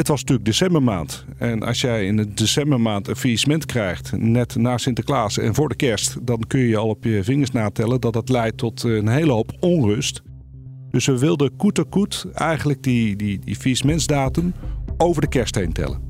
Het was natuurlijk decembermaand. En als jij in de decembermaand een faillissement krijgt, net na Sinterklaas en voor de kerst, dan kun je al op je vingers natellen dat dat leidt tot een hele hoop onrust. Dus we wilden koet koet eigenlijk die, die, die faillissementsdatum over de kerst heen tellen.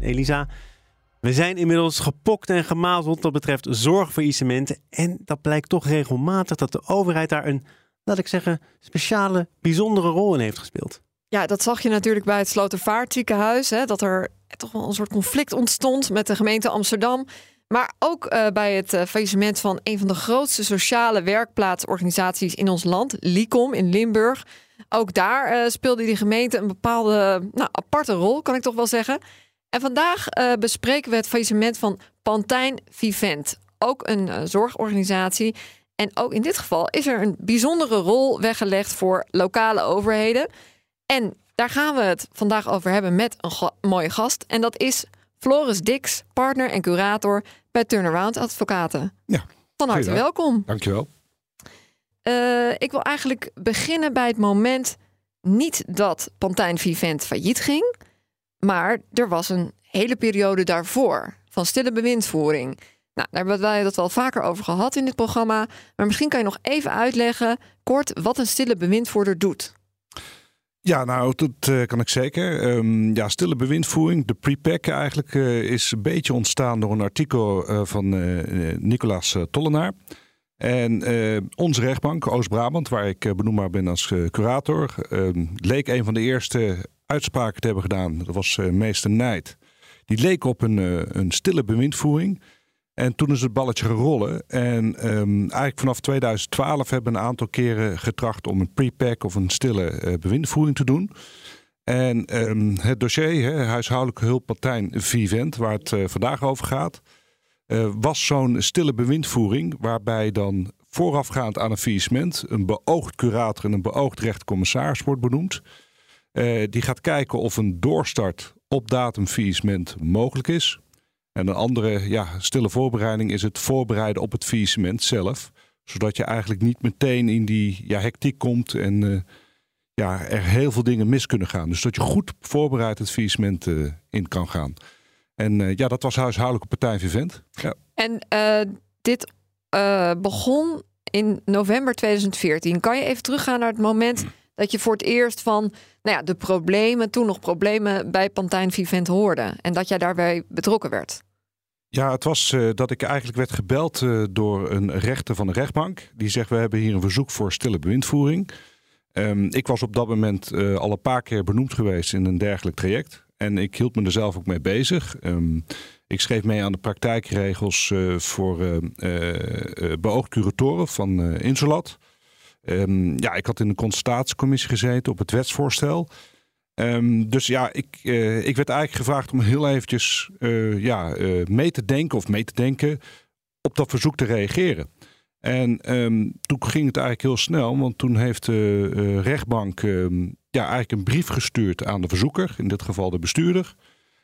Elisa, we zijn inmiddels gepokt en gemazeld wat betreft zorgfaillissementen. En dat blijkt toch regelmatig dat de overheid daar een, laat ik zeggen, speciale, bijzondere rol in heeft gespeeld. Ja, dat zag je natuurlijk bij het Slotervaartziekenhuis. Hè, dat er toch wel een soort conflict ontstond met de gemeente Amsterdam. Maar ook uh, bij het uh, faillissement van een van de grootste sociale werkplaatsorganisaties in ons land, LICOM in Limburg. Ook daar uh, speelde die gemeente een bepaalde nou, aparte rol, kan ik toch wel zeggen. En vandaag uh, bespreken we het faillissement van Pantijn Vivent, ook een uh, zorgorganisatie. En ook in dit geval is er een bijzondere rol weggelegd voor lokale overheden. En daar gaan we het vandaag over hebben met een ga mooie gast. En dat is Floris Dix, partner en curator bij Turnaround Advocaten. Ja, Van harte welkom. Dankjewel. Uh, ik wil eigenlijk beginnen bij het moment niet dat Pantijn Vivent failliet ging. Maar er was een hele periode daarvoor van stille bewindvoering. Nou, daar hebben wij dat wel vaker over gehad in dit programma. Maar misschien kan je nog even uitleggen, kort, wat een stille bewindvoerder doet. Ja, nou, dat uh, kan ik zeker. Um, ja, stille bewindvoering, de pre-pack eigenlijk, uh, is een beetje ontstaan door een artikel uh, van Nicolaas Tollenaar. En onze rechtbank, Oost-Brabant, waar ik benoembaar ben als curator, ehm, leek een van de eerste uitspraken te hebben gedaan. Dat was uh, meester Nijt. Die leek op een, uh, een stille bewindvoering. En toen is het balletje gerollen. En um, eigenlijk vanaf 2012 hebben we een aantal keren getracht om een pre-pack of een stille uh, bewindvoering te doen. En um, het dossier, hè, huishoudelijke hulppartij Vivent, waar het vandaag over gaat, was zo'n stille bewindvoering waarbij dan voorafgaand aan een faillissement een beoogd curator en een beoogd rechtercommissaris wordt benoemd. Uh, die gaat kijken of een doorstart op datum faillissement mogelijk is. En een andere ja, stille voorbereiding is het voorbereiden op het faillissement zelf. Zodat je eigenlijk niet meteen in die ja, hectiek komt en uh, ja, er heel veel dingen mis kunnen gaan. Dus dat je goed voorbereid het faillissement uh, in kan gaan. En ja, dat was huishoudelijke partij Vivent. Ja. En dit begon in november 2014. Kan je even teruggaan naar het moment dat je voor het eerst van nou ja, de problemen, toen nog problemen bij Pantijn Vivent hoorde. En dat jij daarbij betrokken werd. Ja, het was uh, dat ik eigenlijk werd gebeld uh, door een rechter van de rechtbank. Die zegt, we hebben hier een verzoek voor stille bewindvoering. Um, ik was op dat moment uh, al een paar keer benoemd geweest in een dergelijk traject. En ik hield me er zelf ook mee bezig. Um, ik schreef mee aan de praktijkregels voor beoogd curatoren van Insulat. Um, ja, ik had in de consultatiecommissie gezeten op het wetsvoorstel. Um, dus ja, ik, uh, ik werd eigenlijk gevraagd om heel eventjes uh, ja, uh, mee te denken of mee te denken op dat verzoek te reageren. En um, toen ging het eigenlijk heel snel, want toen heeft de rechtbank ja, eigenlijk een brief gestuurd aan de verzoeker, in dit geval de bestuurder,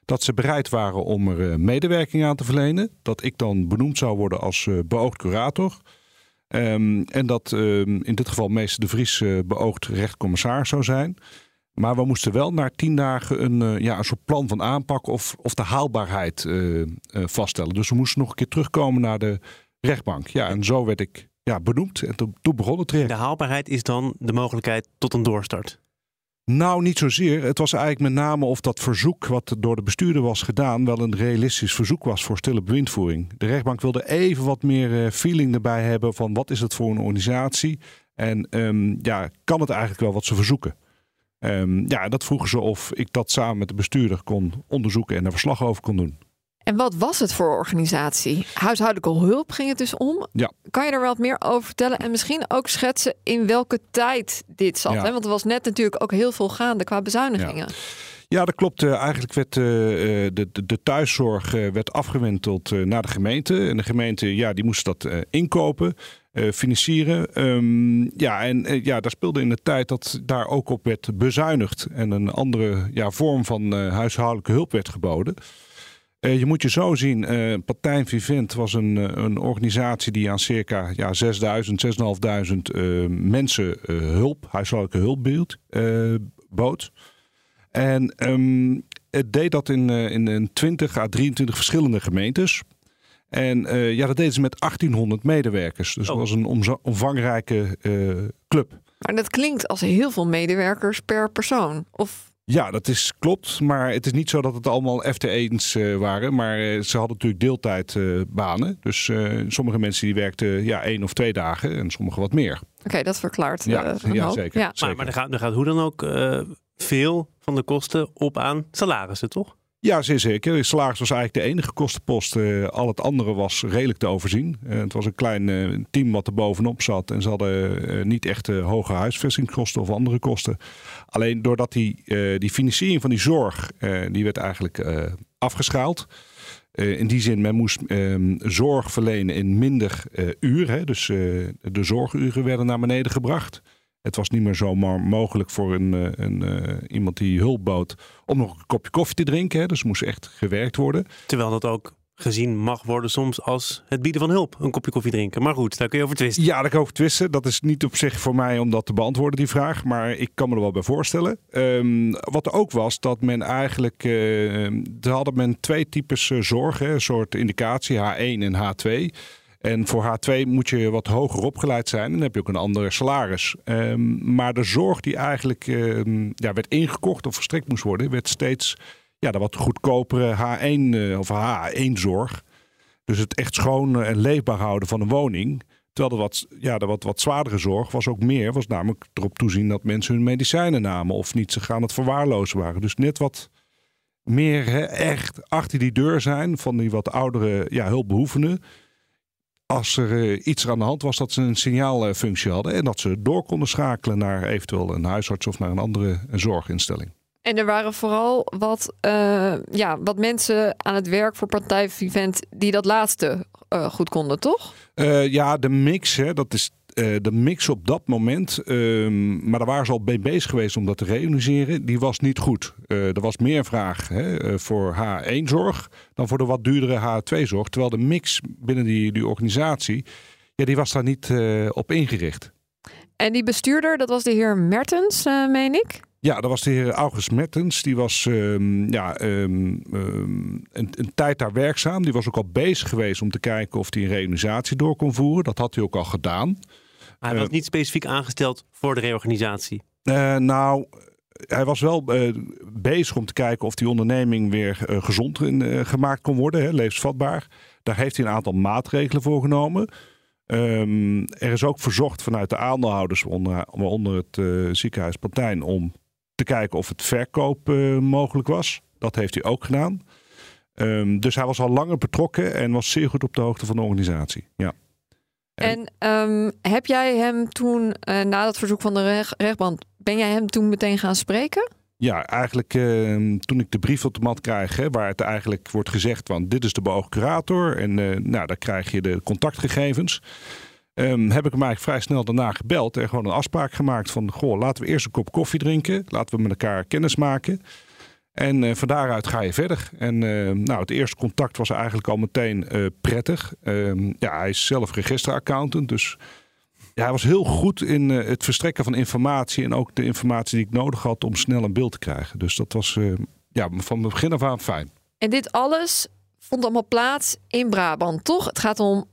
dat ze bereid waren om er medewerking aan te verlenen. Dat ik dan benoemd zou worden als beoogd curator. Um, en dat um, in dit geval meester de Vries uh, beoogd rechtcommissaris zou zijn. Maar we moesten wel na tien dagen een, uh, ja, een soort plan van aanpak of, of de haalbaarheid uh, vaststellen. Dus we moesten nog een keer terugkomen naar de rechtbank. Ja, en zo werd ik ja, benoemd en toen, toen begon het traject. De haalbaarheid is dan de mogelijkheid tot een doorstart? Nou, niet zozeer. Het was eigenlijk met name of dat verzoek wat door de bestuurder was gedaan, wel een realistisch verzoek was voor stille bewindvoering. De rechtbank wilde even wat meer eh, feeling erbij hebben van wat is het voor een organisatie en um, ja, kan het eigenlijk wel wat ze verzoeken. Um, ja, dat vroegen ze of ik dat samen met de bestuurder kon onderzoeken en daar verslag over kon doen. En wat was het voor organisatie? Huishoudelijke hulp ging het dus om. Ja. Kan je er wat meer over vertellen? En misschien ook schetsen in welke tijd dit zat? Hè? Want er was net natuurlijk ook heel veel gaande qua bezuinigingen. Ja. Ja, dat klopt. eigenlijk werd uh, de, de, de, thuiszorg werd afgewenteld naar de gemeente. En de gemeente ja, die moest dat inkopen. Uh, financieren. Um, ja, en uh, ja, daar speelde in de tijd dat daar ook op werd bezuinigd en een andere ja, vorm van uh, huishoudelijke hulp werd geboden. Je moet je zo zien, Partijn Vivent was een, een organisatie die aan circa ja, 6000, 6500 mensen hulp, huishoudelijke hulp beeld, bood. En um, het deed dat in, in, in 20 à 23 verschillende gemeentes. En uh, ja, dat deden ze met 1800 medewerkers. Dus oh. dat was een omvangrijke uh, club. Maar dat klinkt als heel veel medewerkers per persoon. Of ja, dat is klopt. Maar het is niet zo dat het allemaal FT1's uh, waren. Maar uh, ze hadden natuurlijk deeltijdbanen. Uh, dus sommige mensen die werkten ja, één of twee dagen en sommige wat meer. Oké, okay, dat verklaart. Ja, ja zeker. Ja. Maar, maar er, gaat, er gaat hoe dan ook veel van de kosten op aan salarissen, toch? Ja, zeer zeker. Salaris was eigenlijk de enige kostenpost. Uh, al het andere was redelijk te overzien. Uh, het was een klein uh, team wat er bovenop zat. En ze hadden niet echt hoge huisvestingskosten of andere kosten. Alleen doordat die, die financiering van die zorg, die werd eigenlijk afgeschaald. in die zin, men moest ehm, zorg verlenen in minder uren. Dus de zorguren werden naar beneden gebracht. Het was niet meer zomaar mogelijk voor een, eh, een, uh, iemand die hulp bood om nog een kopje koffie te drinken. Hè. Dus moest echt gewerkt worden. Terwijl dat ook gezien mag worden soms als het bieden van hulp. Een kopje koffie drinken. Maar goed, daar kun je over twisten. Ja, daar kan ik over twisten. Dat is niet op zich voor mij om dat te beantwoorden, die vraag. Maar ik kan me er wel bij voorstellen. Um, wat er ook was, dat men eigenlijk... Uh, er hadden men twee types zorg. Hè, een soort indicatie, H1 en H2... En voor H2 moet je wat hoger opgeleid zijn. En dan heb je ook een ander salaris. Um, maar de zorg die eigenlijk um, ja, werd ingekocht of verstrekt moest worden, werd steeds ja, de wat goedkopere H1 uh, of H1-zorg. Dus het echt schoon en leefbaar houden van een woning. Terwijl de wat, ja, de wat, wat zwaardere zorg was ook meer. Was namelijk erop toezien dat mensen hun medicijnen namen. Of niet ze gaan het verwaarlozen waren. Dus net wat meer echt achter die deur zijn van die wat oudere ja, hulpbehoevenden als er uh, iets aan de hand was, dat ze een signaalfunctie hadden. En dat ze door konden schakelen naar eventueel een huisarts of naar een andere zorginstelling. En er waren vooral wat, uh, ja, wat mensen aan het werk voor Partij Vivent die dat laatste uh, goed konden, toch? ja, de mix, hè, dat is uh, de mix op dat moment, um, maar daar waren ze al mee bezig geweest om dat te realiseren, die was niet goed. Uh, er was meer vraag hè, uh, voor H1-zorg dan voor de wat duurdere H2-zorg. Terwijl de mix binnen die, die organisatie, ja, die was daar niet op ingericht. En die bestuurder, dat was de heer Mertens, meen ik? Ja, dat was de heer August Mertens. Die was um, ja, um, um, een, een, tijd daar werkzaam. Die was ook al bezig geweest om te kijken of hij een reorganisatie door kon voeren. Dat had hij ook al gedaan. Hij was niet specifiek aangesteld voor de reorganisatie. Uh, nou, hij was wel uh, bezig om te kijken of die onderneming weer uh, gezond in, gemaakt kon worden, hè, levensvatbaar. Daar heeft hij een aantal maatregelen voor genomen. Um, er is ook verzocht vanuit de aandeelhouders, waaronder, waaronder het ziekenhuis Partijn, om te kijken of het verkoop mogelijk was. Dat heeft hij ook gedaan. Um, dus hij was al langer betrokken en was zeer goed op de hoogte van de organisatie. Ja. En um, heb jij hem toen, uh, na dat verzoek van de rech rechtbank, ben jij hem toen meteen gaan spreken? Ja, eigenlijk uh, toen ik de brief op de mat krijg, hè, waar het eigenlijk wordt gezegd van dit is de beoogd curator en uh, nou, dan krijg je de contactgegevens. Um, heb ik hem eigenlijk vrij snel daarna gebeld en gewoon een afspraak gemaakt van goh, laten we eerst een kop koffie drinken, laten we met elkaar kennis maken. En uh, van daaruit ga je verder. En uh, nou, het eerste contact was eigenlijk al meteen uh, prettig. Ehm, ja, hij is zelf registeraccountant. Dus ja, hij was heel goed in het verstrekken van informatie. En ook de informatie die ik nodig had om snel een beeld te krijgen. Dus dat was ja, van begin af aan fijn. En dit alles vond allemaal plaats in Brabant, toch? Het gaat om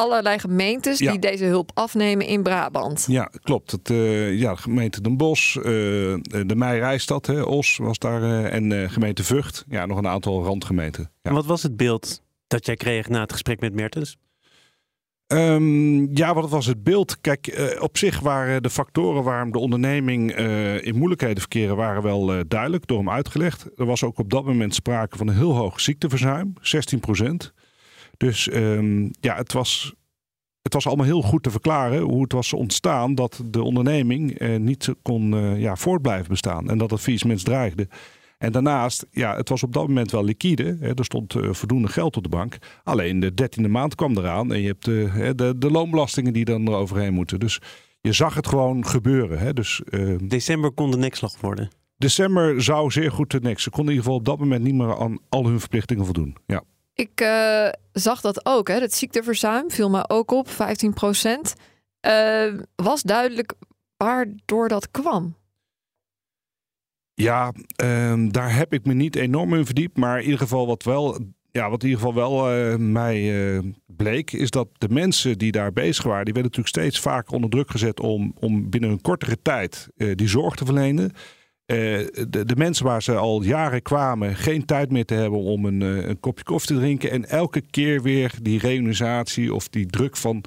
allerlei gemeentes Ja. die deze hulp afnemen in Brabant. Ja, klopt. Het, eh, ja, de gemeente Den Bosch, eh, de Meirijstad, hè, Os was daar, eh, en eh, gemeente Vught. Ja, nog een aantal randgemeenten. Ja. En wat was het beeld dat jij kreeg na het gesprek met Mertens? Ehm, ja, wat was het beeld? Kijk, eh, op zich waren de factoren waarom de onderneming eh, in moeilijkheden verkeren, waren wel eh, duidelijk, door hem uitgelegd. Er was ook op dat moment sprake van een heel hoog ziekteverzuim, 16 procent. Dus ehm, ja, het was, het was allemaal heel goed te verklaren hoe het was ontstaan dat de onderneming eh, niet kon eh, ja, voort blijven bestaan en dat het faillissement dreigde. En daarnaast, ja, het was op dat moment wel liquide. Hè, er stond eh, voldoende geld op de bank. Alleen de dertiende maand kwam eraan en je hebt de, de, de loonbelastingen die dan er overheen moeten. Dus je zag het gewoon gebeuren. Hè. Dus eh, December kon de nekslag worden. december zou zeer goed de niks. Ze konden in ieder geval op dat moment niet meer aan al hun verplichtingen voldoen. Ja. Ik eh, zag dat ook, hè. Het ziekteverzuim viel me ook op, 15 procent. was duidelijk waardoor dat kwam. Ja, ehm, daar heb ik me niet enorm in verdiept. Maar in ieder geval wat wel, ja, wat in ieder geval wel eh, mij eh, bleek, is dat de mensen die daar bezig waren, die werden natuurlijk steeds vaker onder druk gezet om, om binnen een kortere tijd eh, die zorg te verlenen. Eh, de, de mensen waar ze al jaren kwamen, geen tijd meer te hebben om een, eh, een kopje koffie te drinken. En elke keer weer die reorganisatie of die druk van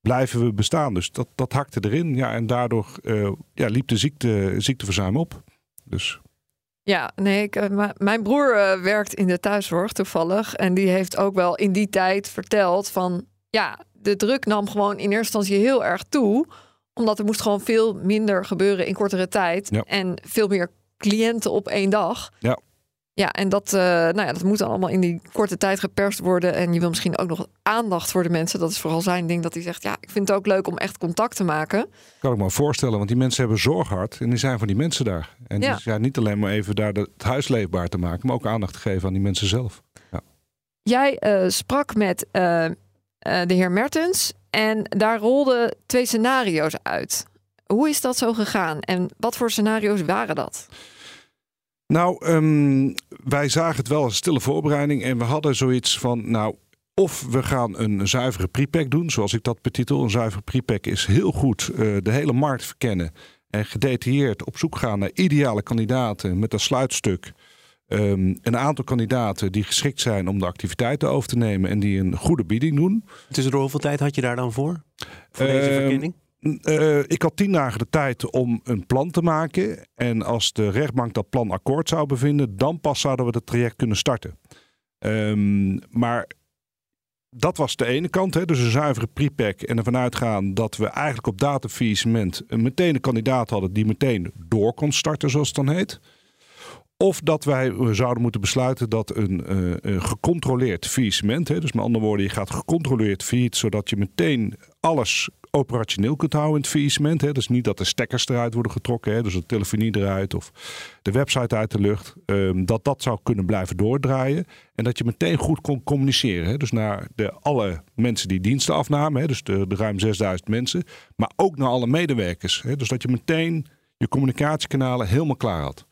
blijven we bestaan. Dus dat, dat hakte erin. Ja, en daardoor eh, ja, liep de ziekte, ziekteverzuim op. Dus Ja, nee, ik, mijn broer werkt in de thuiszorg toevallig. En die heeft ook wel in die tijd verteld van... ja, de druk nam gewoon in eerste instantie heel erg toe. Omdat er moest gewoon veel minder gebeuren in kortere tijd. Ja. En veel meer cliënten op één dag. Ja. Ja, en dat, eh, nou ja, dat moet dan allemaal in die korte tijd geperst worden. En je wil misschien ook nog aandacht voor de mensen. Dat is vooral zijn ding dat hij zegt... ja, ik vind het ook leuk om echt contact te maken. kan ik me voorstellen, want die mensen hebben zorghart en die zijn van die mensen daar. En Ja. dus ja, niet alleen maar even daar het huis leefbaar te maken, maar ook aandacht te geven aan die mensen zelf. Jij eh, sprak met eh, de heer Mertens en daar rolden twee scenario's uit. Hoe is dat zo gegaan en wat voor scenario's waren dat? Nou, ehm, wij zagen het wel als stille voorbereiding en we hadden zoiets van, nou, of we gaan een zuivere prepack doen, zoals ik dat betitel. Een zuivere prepack is heel goed eh, de hele markt verkennen en gedetailleerd op zoek gaan naar ideale kandidaten met een sluitstuk. Ehm, een aantal kandidaten die geschikt zijn om de activiteiten over te nemen en die een goede bieding doen. Tussendoor hoeveel tijd had je daar dan voor? Voor deze Ehm, verkenning? Eh, ik had tien dagen de tijd om een plan te maken. En als de rechtbank dat plan akkoord zou bevinden, dan pas zouden we het traject kunnen starten. Ehm, maar dat was de ene kant, hè, dus een zuivere prepack. En ervan uitgaan dat we eigenlijk op datafaillissement meteen een kandidaat hadden die meteen door kon starten, zoals het dan heet. Of dat wij eh, zouden moeten besluiten dat een, eh, gecontroleerd faillissement, dus met andere woorden, je gaat gecontroleerd failliet, zodat je meteen alles operationeel kunt houden in het faillissement. Hè. Dus niet dat de stekkers eruit worden getrokken, hè, dus de telefonie eruit of de website uit de lucht. ehm, dat dat zou kunnen blijven doordraaien. En dat je meteen goed kon communiceren. Hè. Dus naar de, alle mensen die diensten afnamen, hè, dus de, de ruim 6000 mensen. Maar ook naar alle medewerkers. Hè. Dus dat je meteen je communicatiekanalen helemaal klaar had.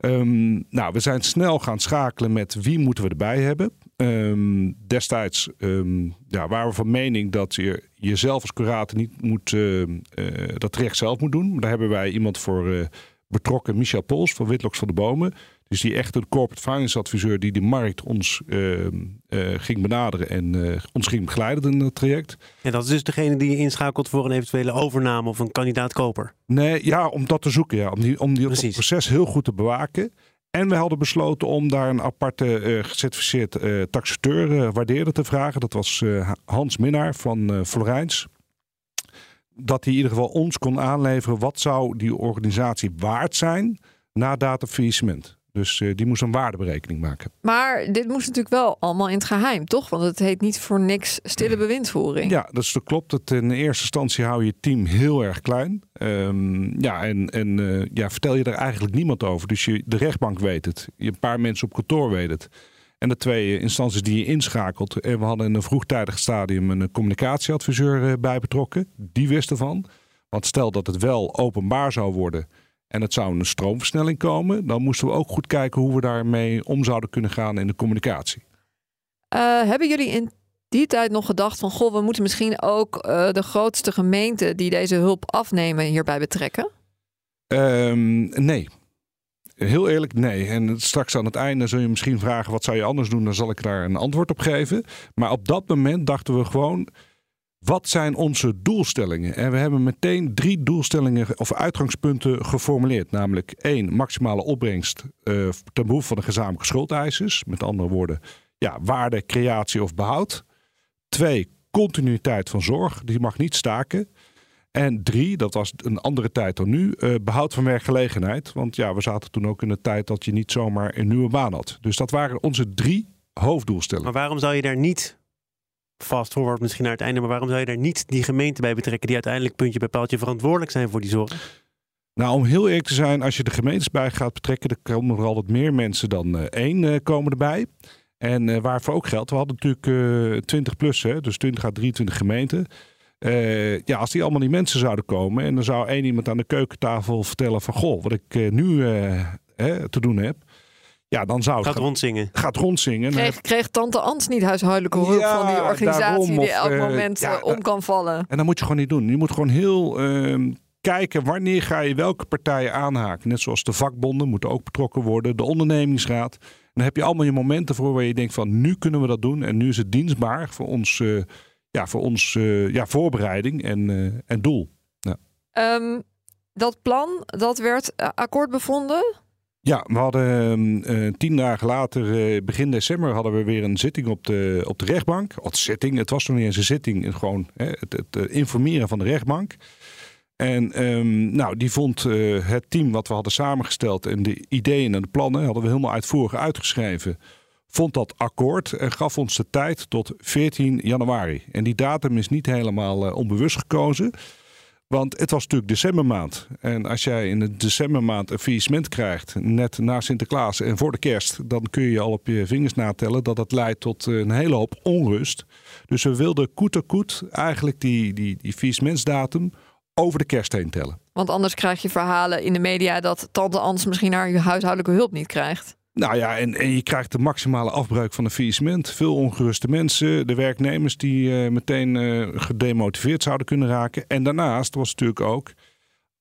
Ehm, nou, we zijn snel gaan schakelen met wie moeten we erbij hebben. Ehm, destijds ehm, ja, waren we van mening dat je jezelf als curator niet moet, ehm, eh, dat traject zelf moet doen. Daar hebben wij iemand voor eh, betrokken, Michel Pols van Witlocks van de Bomen. Dus die echt een corporate finance adviseur die de markt ons ehm, eh, ging benaderen en eh, ons ging begeleiden in dat traject. En dat is dus degene die je inschakelt voor een eventuele overname of een kandidaat-koper. Nee, ja, om dat te zoeken. Ja. Om, die, om die, dat proces heel goed te bewaken. En we hadden besloten om daar een aparte eh gecertificeerd taxateur waardeerder te vragen. Dat was Hans Minnaar van Florijns. Dat hij in ieder geval ons kon aanleveren wat zou die organisatie waard zijn na datafaillissement. Dus eh, die moest een waardeberekening maken. Maar dit moest natuurlijk wel allemaal in het geheim, toch? Want het heet niet voor niks stille bewindvoering. Ja, dat is- dat klopt. Het, in eerste instantie hou je het team heel erg klein. Ehm, ja, en, en eh, ja, vertel je er eigenlijk niemand over. Dus je, de rechtbank weet het. Je, een paar mensen op kantoor weten het. En de twee instanties die je inschakelt. En we hadden in een vroegtijdig stadium een communicatieadviseur eh, bij betrokken. Die wist ervan. Want stel dat het wel openbaar zou worden en het zou een stroomversnelling komen, dan moesten we ook goed kijken hoe we daarmee om zouden kunnen gaan in de communicatie. Eh, hebben jullie in die tijd nog gedacht van... goh, we moeten misschien ook eh, de grootste gemeenten... die deze hulp afnemen hierbij betrekken? Ehm, nee. Heel eerlijk, nee. En straks aan het einde zul je misschien vragen: wat zou je anders doen? Dan zal ik daar een antwoord op geven. Maar op dat moment dachten we gewoon: wat zijn onze doelstellingen? En we hebben meteen drie doelstellingen of uitgangspunten geformuleerd. Namelijk één, maximale opbrengst uh, ten behoeve van de gezamenlijke schuldeisers. Met andere woorden, ja, waarde, creatie of behoud. Twee, continuïteit van zorg. Die mag niet staken. En drie, dat was een andere tijd dan nu, uh, behoud van werkgelegenheid. Want ja, we zaten toen ook in de tijd dat je niet zomaar een nieuwe baan had. Dus dat waren onze drie hoofddoelstellingen. Maar waarom zou je daar niet, vast forward misschien naar het einde, maar waarom zou je daar niet die gemeente bij betrekken die uiteindelijk puntje bij paaltje verantwoordelijk zijn voor die zorg? Nou, om heel eerlijk te zijn, als je de gemeentes bij gaat betrekken, dan komen er altijd meer mensen dan uh, één uh, komen erbij. En uh, waarvoor ook geldt, we hadden natuurlijk 20 plus, hè, dus 20 à 23 gemeenten. Ja, als die allemaal die mensen zouden komen en dan zou één iemand aan de keukentafel vertellen van goh, wat ik nu te doen heb. Ja, dan zou het gaat rondzingen. Gaat rondzingen. Kreeg, kreeg tante Ans niet huishoudelijke hulp ja, van die organisatie daarom, die elk moment ja, om kan vallen? En dat moet je gewoon niet doen. Je moet gewoon heel ehm, kijken wanneer ga je welke partijen aanhaken. Net zoals de vakbonden moeten ook betrokken worden, de ondernemingsraad. Dan heb je allemaal je momenten voor waar je denkt van nu kunnen we dat doen en nu is het dienstbaar voor ons ja, voor ons uh, ja, voorbereiding en, uh, en doel. Ja. Um, dat plan, dat werd akkoord bevonden? Ja, we hadden uh, tien dagen later, begin december, hadden we weer een zitting op de, op de rechtbank. Zitting, het was nog niet eens een zitting, gewoon hè, het, het informeren van de rechtbank. En um, nou, die vond het team wat we hadden samengesteld en de ideeën en de plannen hadden we helemaal uitvoerig uitgeschreven vond dat akkoord en gaf ons de tijd tot 14 januari. En die datum is niet helemaal onbewust gekozen. Want het was natuurlijk decembermaand. En als jij in de decembermaand een faillissement krijgt, net na Sinterklaas en voor de kerst, dan kun je al op je vingers natellen dat dat leidt tot eh, een hele hoop onrust. Dus we wilden koet koet eigenlijk die, die, die faillissementsdatum over de kerst heen tellen. Want anders krijg je verhalen in de media dat tante Ans misschien haar huishoudelijke hulp niet krijgt. Nou ja, en, en, je krijgt de maximale afbreuk van een faillissement. Veel ongeruste mensen, de werknemers die uh, meteen uh, gedemotiveerd zouden kunnen raken. En daarnaast was het natuurlijk ook,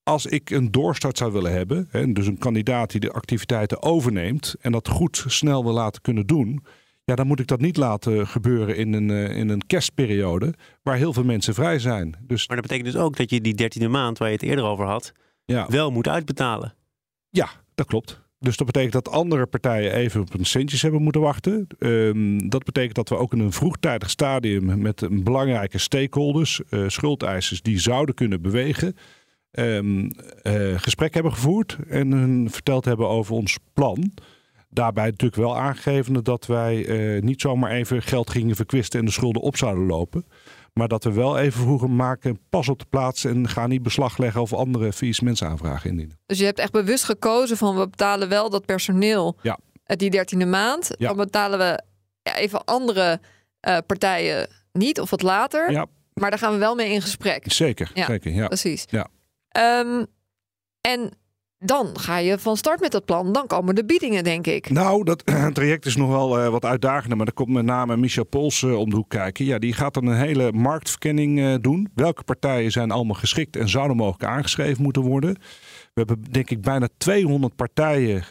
als ik een doorstart zou willen hebben, hè, dus een kandidaat die de activiteiten overneemt en dat goed snel wil laten kunnen doen, ja, dan moet ik dat niet laten gebeuren in een, uh, in een kerstperiode waar heel veel mensen vrij zijn. Dus... Maar dat betekent dus ook dat je die dertiende maand waar je het eerder over had, ja. wel moet uitbetalen. Ja, dat klopt. Dus dat betekent dat andere partijen even op hun centjes hebben moeten wachten. Um, dat betekent dat we ook in een vroegtijdig stadium met een belangrijke stakeholders, uh, schuldeisers die zouden kunnen bewegen, um, uh, gesprek hebben gevoerd en hun verteld hebben over ons plan. Daarbij natuurlijk wel aangegeven dat wij uh, niet zomaar even geld gingen verkwisten en de schulden op zouden lopen. Maar dat we wel even vroeger maken, pas op de plaats en ga niet beslag leggen of andere faillissementsaanvragen indienen. Dus je hebt echt bewust gekozen van we betalen wel dat personeel ja. die dertiende maand. Ja. Dan betalen we even andere uh, partijen niet of wat later. Ja. Maar daar gaan we wel mee in gesprek. Zeker, ja, zeker. Ja. Precies. Ja. Um, en dan ga je van start met dat plan. Dan komen de biedingen, denk ik. Nou, dat traject is nog wel uh, wat uitdagender. Maar er komt met name Michel Pols uh, om de hoek kijken. Ja, die gaat dan een hele marktverkenning uh, doen. Welke partijen zijn allemaal geschikt en zouden mogelijk aangeschreven moeten worden? We hebben denk ik bijna 200 partijen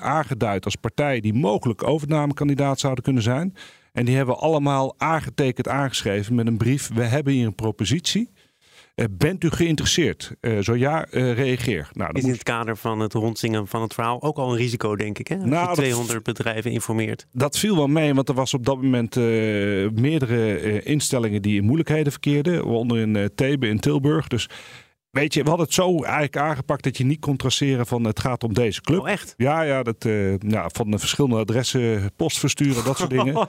aangeduid als partijen die mogelijk overnamekandidaat zouden kunnen zijn. En die hebben allemaal aangetekend aangeschreven met een brief. We hebben hier een propositie. Uh, bent u geïnteresseerd? Uh, zo ja, uh, reageer. Nou, is in het kader van het rondzingen van het verhaal ook al een risico, denk ik. Hè? Als nou, je 200 dat, bedrijven informeert. Dat viel wel mee, want er was op dat moment meerdere instellingen die in moeilijkheden verkeerden. Waaronder in Thebe in Tilburg. Dus Weet je, we hadden het zo eigenlijk aangepakt dat je niet kon traceren van het gaat om deze club. Oh, echt? Ja, ja, dat, ja van de verschillende adressen post versturen, dat soort dingen.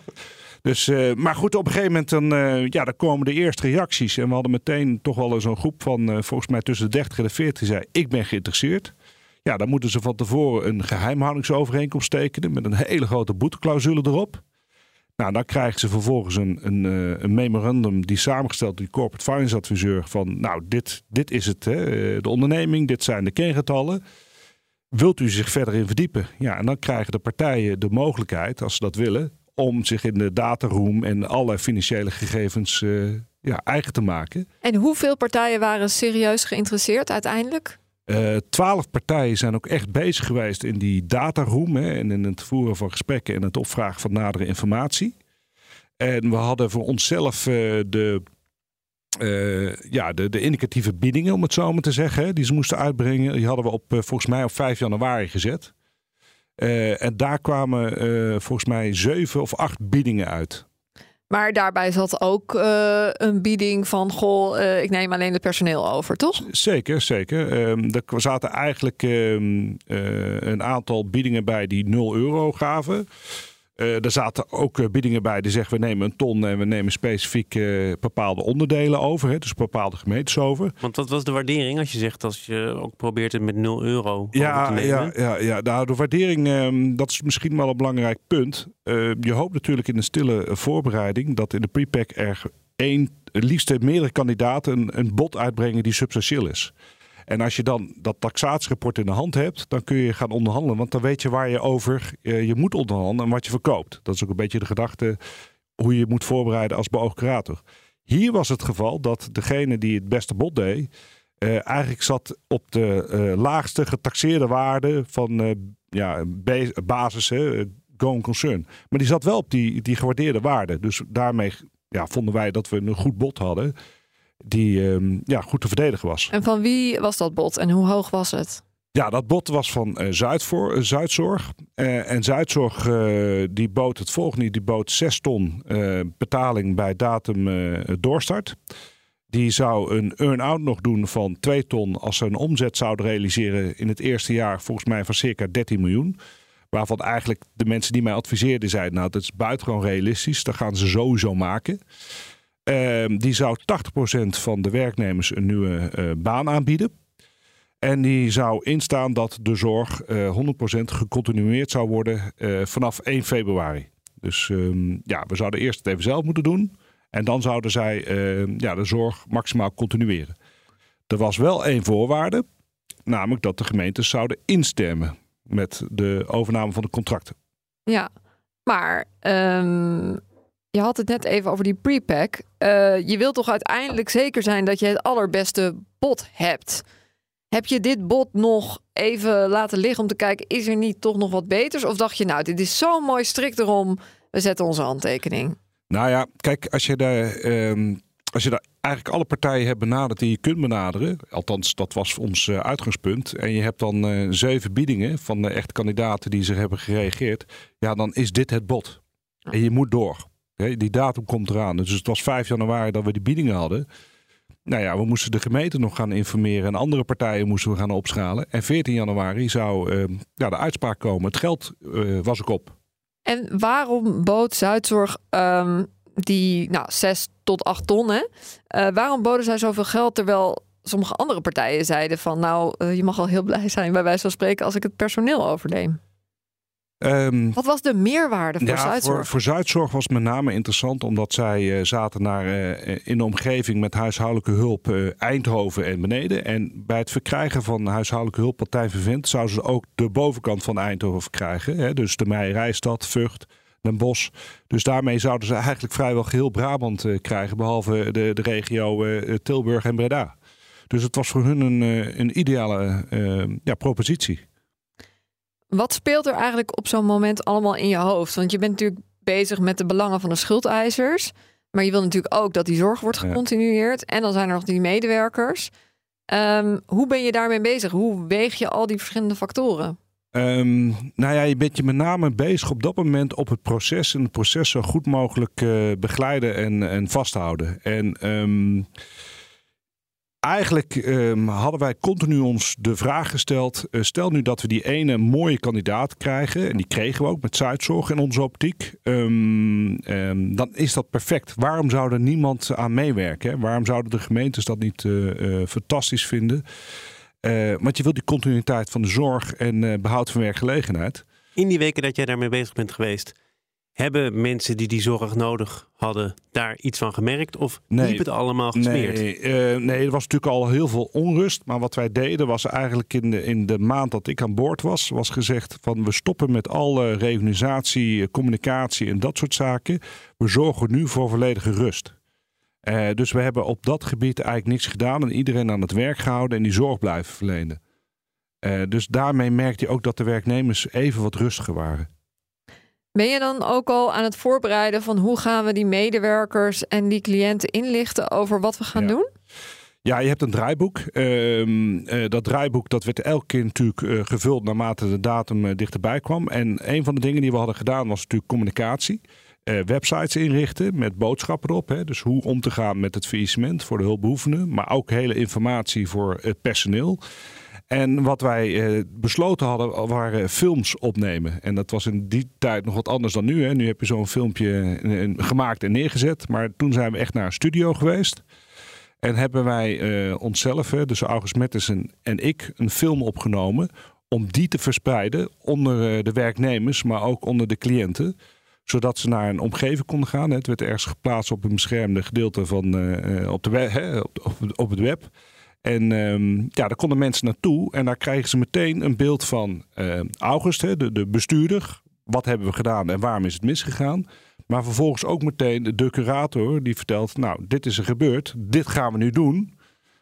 Dus, uh, maar goed, op een gegeven moment dan, uh, ja, dan komen de eerste reacties. En we hadden meteen toch wel zo'n groep van uh, volgens mij tussen de 30 en de 40 die zei: Ik ben geïnteresseerd. Ja, dan moeten ze van tevoren een geheimhoudingsovereenkomst tekenen met een hele grote boeteclausule erop. Nou, dan krijgen ze vervolgens een, een, een memorandum die samengesteld door die corporate finance adviseur van, nou, dit, dit is het, hè, de onderneming, dit zijn de kengetallen. Wilt u zich verder in verdiepen? Ja, en dan krijgen de partijen de mogelijkheid, als ze dat willen, om zich in de dataroom en alle financiële gegevens eh, ja, eigen te maken. En hoeveel partijen waren serieus geïnteresseerd uiteindelijk? Eh, twaalf partijen zijn ook echt bezig geweest in die dataroom hè, en in het voeren van gesprekken en het opvragen van nadere informatie. En we hadden voor onszelf uh, de, uh, ja, de, de indicatieve biedingen, om het zo maar te zeggen, hè, die ze moesten uitbrengen. Die hadden we op, volgens mij op 5 januari gezet. En daar kwamen volgens mij zeven of acht biedingen uit. Maar daarbij zat ook uh, een bieding van: goh, uh, ik neem alleen het personeel over, toch? Zeker, zeker. Um, er zaten eigenlijk um, uh, een aantal biedingen bij die 0 euro gaven. Uh, er zaten ook uh, biedingen bij die zeggen we nemen een ton en we nemen specifiek uh, bepaalde onderdelen over. Hè, dus bepaalde gemeentes over. Want wat was de waardering als je zegt als je ook probeert het met 0 euro ja, te nemen? Ja, ja, ja. Nou, de waardering, um, dat is misschien wel een belangrijk punt. je hoopt natuurlijk in een stille voorbereiding dat in de prepack er één, liefst meerdere kandidaten een, een bod uitbrengen die substantieel is. En als je dan dat taxatierapport in de hand hebt, dan kun je gaan onderhandelen. Want dan weet je waar je over uh, je moet onderhandelen en wat je verkoopt. Dat is ook een beetje de gedachte hoe je moet voorbereiden als beoogd curator. Hier was het geval dat degene die het beste bod deed, uh, eigenlijk zat op de uh, laagste getaxeerde waarde van ja, basis, hè, going concern. Maar die zat wel op die, die gewaardeerde waarde. Dus daarmee ja, vonden wij dat we een goed bod hadden die uh, ja, goed te verdedigen was. En van wie was dat bod en hoe hoog was het? Ja, dat bod was van uh, Zuidvoor, uh, Zuidzorg. Uh, en Zuidzorg die bood het volgende. Die bood 6 ton betaling bij datum doorstart. Die zou een earn-out nog doen van 2 ton als ze een omzet zouden realiseren in het eerste jaar volgens mij van circa 13 miljoen. Waarvan eigenlijk de mensen die mij adviseerden zeiden, nou dat is buitengewoon realistisch. Dat gaan ze sowieso maken. Uh, die zou 80% van de werknemers een nieuwe uh, baan aanbieden. En die zou instaan dat de zorg uh, 100% gecontinueerd zou worden uh, vanaf 1 februari. Dus um, ja, we zouden eerst het even zelf moeten doen. En dan zouden zij ehm, ja, de zorg maximaal continueren. Er was wel één voorwaarde. Namelijk dat de gemeentes zouden instemmen met de overname van de contracten. Ja, maar je had het net even over die prepack. Uh, je wilt toch uiteindelijk zeker zijn dat je het allerbeste bod hebt. Heb je dit bod nog even laten liggen om te kijken, is er niet toch nog wat beters? Of dacht je, nou, dit is zo mooi strikt erom, we zetten onze handtekening? Nou ja, kijk, als je daar, um, als je daar eigenlijk alle partijen hebt benaderd die je kunt benaderen, althans dat was ons uh, uitgangspunt, en je hebt dan uh, zeven biedingen van de echte kandidaten die zich hebben gereageerd, ja, dan is dit het bod. En je moet door. Die datum komt eraan. Dus het was 5 januari dat we die biedingen hadden. Nou ja, we moesten de gemeente nog gaan informeren en andere partijen moesten we gaan opschalen. En 14 januari zou uh, ja, de uitspraak komen. Het geld uh, was ook op. En waarom bood Zuidzorg um, die nou, 6 tot 8 ton? Hè? Uh, waarom boden zij zoveel geld terwijl sommige andere partijen zeiden van nou, je mag al heel blij zijn bij wijze van spreken als ik het personeel overneem? Um, Wat was de meerwaarde voor ja, Zuidzorg? Voor, voor Zuidzorg was met name interessant omdat zij uh, zaten naar, uh, in de omgeving met huishoudelijke hulp uh, Eindhoven en beneden. En bij het verkrijgen van huishoudelijke hulp Partij Vervent zouden ze ook de bovenkant van Eindhoven krijgen. Hè? Dus de Meijerijstad, Vught, Den Bosch. Dus daarmee zouden ze eigenlijk vrijwel geheel Brabant krijgen, behalve de, de regio Tilburg en Breda. Dus het was voor hun een, een ideale ja, propositie. Wat speelt er eigenlijk op zo'n moment allemaal in je hoofd? Want je bent natuurlijk bezig met de belangen van de schuldeisers. Maar je wil natuurlijk ook dat die zorg wordt gecontinueerd. Ja. En dan zijn er nog die medewerkers. Um, hoe ben je daarmee bezig? Hoe weeg je al die verschillende factoren? Um, nou ja, je bent je met name bezig op dat moment op het proces. En het proces zo goed mogelijk uh, begeleiden en, en vasthouden. En... Um, Eigenlijk um, hadden wij continu ons de vraag gesteld: uh, stel nu dat we die ene mooie kandidaat krijgen, en die kregen we ook met Zuidzorg in onze optiek, um, um, dan is dat perfect. Waarom zou er niemand aan meewerken? Waarom zouden de gemeentes dat niet uh, uh, fantastisch vinden? want je wilt die continuïteit van de zorg en behoud van werkgelegenheid. In die weken dat jij daarmee bezig bent geweest, Hebben mensen die die zorg nodig hadden daar iets van gemerkt? Of Nee. liep het allemaal gesmeerd? Nee, eh, nee, er was natuurlijk al heel veel onrust. Maar wat wij deden was eigenlijk in de, in de maand dat ik aan boord was, was gezegd van we stoppen met alle reorganisatie, eh, communicatie en dat soort zaken. We zorgen nu voor volledige rust. Eh, dus we hebben op dat gebied eigenlijk niks gedaan en iedereen aan het werk gehouden en die zorg blijven verlenen. Dus daarmee merkte je ook dat de werknemers even wat rustiger waren. Ben je dan ook al aan het voorbereiden van hoe gaan we die medewerkers en die cliënten inlichten over wat we gaan Ja. doen? Ja, je hebt een draaiboek. Ehm, eh, dat draaiboek dat werd elke keer natuurlijk eh, gevuld naarmate de datum eh, dichterbij kwam. En een van de dingen die we hadden gedaan was natuurlijk communicatie. Websites inrichten met boodschappen erop. Hè. Dus hoe om te gaan met het faillissement voor de hulpbehoevenden. Maar ook hele informatie voor het personeel. En wat wij eh, besloten hadden waren films opnemen. En dat was in die tijd nog wat anders dan nu. Hè. Nu heb je zo'n filmpje eh, gemaakt en neergezet. Maar toen zijn we echt naar een studio geweest. En hebben wij eh, onszelf, hè, dus August Mettesen en ik, een film opgenomen. Om die te verspreiden onder eh, de werknemers, maar ook onder de cliënten. Zodat ze naar een omgeving konden gaan. hè. Het werd ergens geplaatst op een beschermde gedeelte van, eh, eh, op, de op, op het web. En ehm, ja, daar konden mensen naartoe. En daar krijgen ze meteen een beeld van eh, August, hè, de, de bestuurder. Wat hebben we gedaan en waarom is het misgegaan? Maar vervolgens ook meteen de curator die vertelt: Nou, dit is er gebeurd, dit gaan we nu doen.